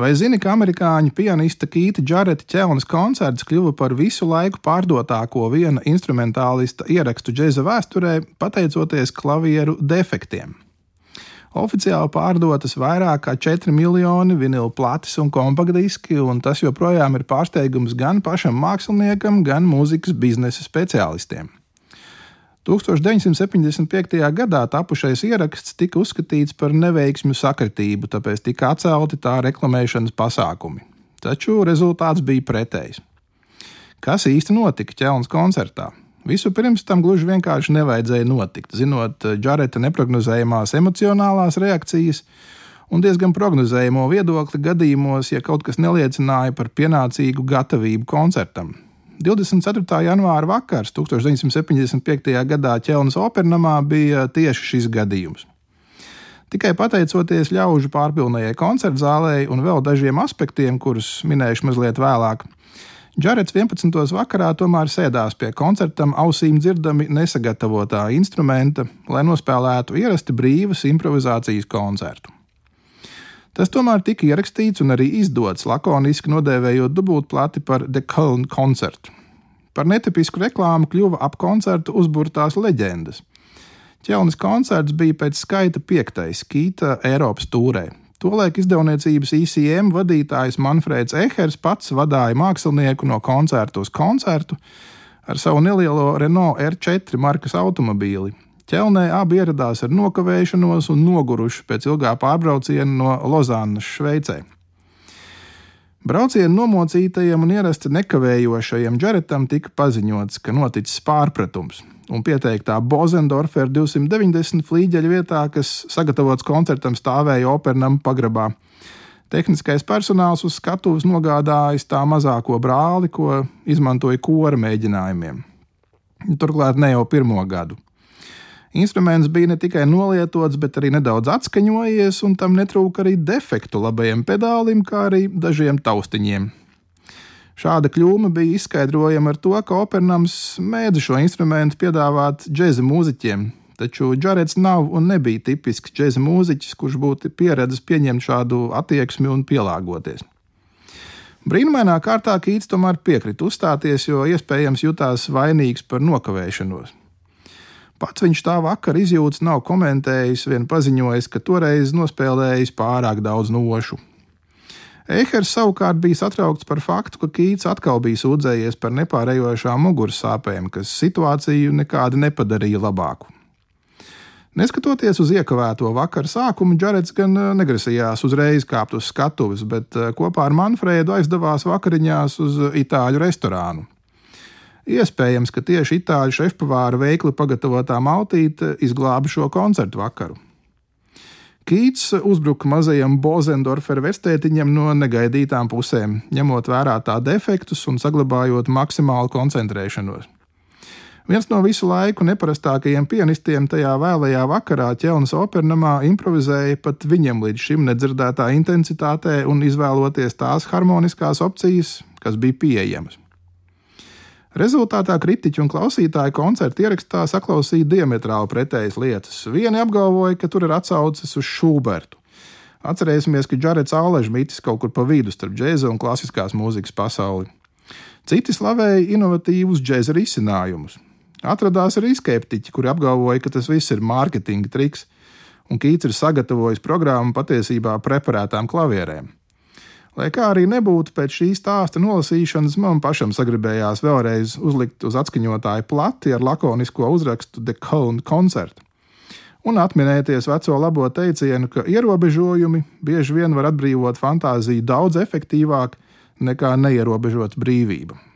Vai zini, ka amerikāņu pianista Kīta Džareta ķelnes koncerts kļuva par visu laiku pārdotāko viena instrumentālista ierakstu džēza vēsturē, pateicoties klavieru defektiem? Oficiāli pārdotas vairāk kā 4 miljoni vinilu plates un kompaktdiski, un tas joprojām ir pārsteigums gan pašam māksliniekam, gan mūzikas biznesa speciālistiem. 1975. gadā tapušais ieraksts tika uzskatīts par neveiksmju sakritību, tāpēc tika atcelti tā reklamēšanas pasākumi. Taču rezultāts bija pretējs. Kas īsti notika ķelnes koncertā? Vispirms tam gluži vienkārši nevajadzēja notikt, zinot Džareta neparedzējumās emocionālās reakcijas un diezgan prognozējamo viedokli gadījumos, ja kaut kas neliecināja par pienācīgu gatavību koncertam. 24. janvāra vakars 1975. gadā Ķelnas opernamā bija tieši šis gadījums. Tikai pateicoties ļaužu pārpilnējai koncerta zālē un vēl dažiem aspektiem, kurus minēšu mazliet vēlāk, Džarets 11. vakarā tomēr sēdās pie koncertam ausīm dzirdami nesagatavotā instrumenta, lai nospēlētu ierasti brīvas improvizācijas koncertu. Tas tomēr tika ierakstīts un arī izdots lakoniski nodēvējot dubultplati par The Köln koncertu. Par netipisku reklāmu kļuva ap koncertu uzburtās leģendas. Ķelnis koncerts bija pēc skaita piektais Kīta Eiropas tūrē. Tolēk izdevniecības ICM vadītājs Manfrēds Ehers pats vadīja mākslinieku no koncerta uz koncertu ar savu nelielo Renault R4 markas automobīli, Ķelnē abi ieradās ar nokavēšanos un noguruši pēc ilgā pārbrauciena no Lozānas, Šveicē. Brauciena nomocītajam un ierasti nekavējošajam Džaretam tika paziņots, ka noticis pārpratums, un pieteiktā Bozendorfer 290 flīģeļa vietā, kas sagatavots koncertam, stāvēja opernam pagrabā. Tehniskais personāls uz skatuves nogādājis tā mazāko brāli, ko izmantoja kora mēģinājumiem. Turklāt ne jau pirmo gadu. Instruments bija ne tikai nolietots, bet arī nedaudz atskaņojies, un tam netrūka arī defektu labajam pedālim, kā arī dažiem taustiņiem. Šāda kļūme bija izskaidrojama ar to, ka Opernams mēdz šo instrumentu piedāvāt džēza mūziķiem, taču Džarets nav un nebija tipisks džēza mūziķis, kurš būtu pieredzējis pieņemt šādu attieksmi un pielāgoties. Brīnumainā kārtā Kīts tomēr piekrita uzstāties, jo iespējams jutās vainīgs par nokavēšanos. Pats viņš tā vakar izjūtas nav komentējis, vien paziņojis, ka toreiz nospēlējis pārāk daudz nošu. Eihers savukārt bija satraukts par faktu, ka Kīts atkal bija sūdzējies par nepārējošām muguras sāpēm, kas situāciju nekādi nepadarīja labāku. Neskatoties uz iekavēto vakara sākumu, Džarets gan eh, negrasījās uzreiz kāpt uz skatuves, bet eh, kopā ar Manfrēdu aizdevās vakariņās uz itāļu restorānu. Iespējams, ka tieši itāļu šefpavāra veikli pagatavotā maltīte izglāba šo koncertu vakaru. Kīts uzbruka mazajam Bozendorferu vestētiņam no negaidītām pusēm, ņemot vērā tā defektus un saglabājot maksimālu koncentrēšanos. Viens no visu laiku neparastākajiem pianistiem tajā vēlajā vakarā ķelnes opernamā improvizēja pat viņam līdz šim nedzirdētā intensitātē un izvēloties tās harmoniskās opcijas, kas bija pieejamas. Rezultātā kritiķi un klausītāji koncerta ierakstā saklausīja diametrāli pretējas lietas. Vieni apgalvoja, ka tur ir atsauces uz Šubertu. Atcerēsimies, ka Džarets Aležs mitis kaut kur pa vidu starp džēza un klasiskās mūzikas pasauli. Citi slavēja inovatīvus džēza risinājumus. Atradās arī skeptiķi, kuri apgalvoja, ka tas viss ir mārketinga triks, un Kīts ir sagatavojis programmu patiesībā preparētām klavierēm. Lai kā arī nebūtu pēc šī stāsta nolasīšanas, man pašam sagribējās vēlreiz uzlikt uz atskaņotāju plati ar lakonisko uzrakstu The Cone Concert. Un atminēties veco labo teicienu, ka ierobežojumi bieži vien var atbrīvot fantāziju daudz efektīvāk nekā neierobežota brīvība.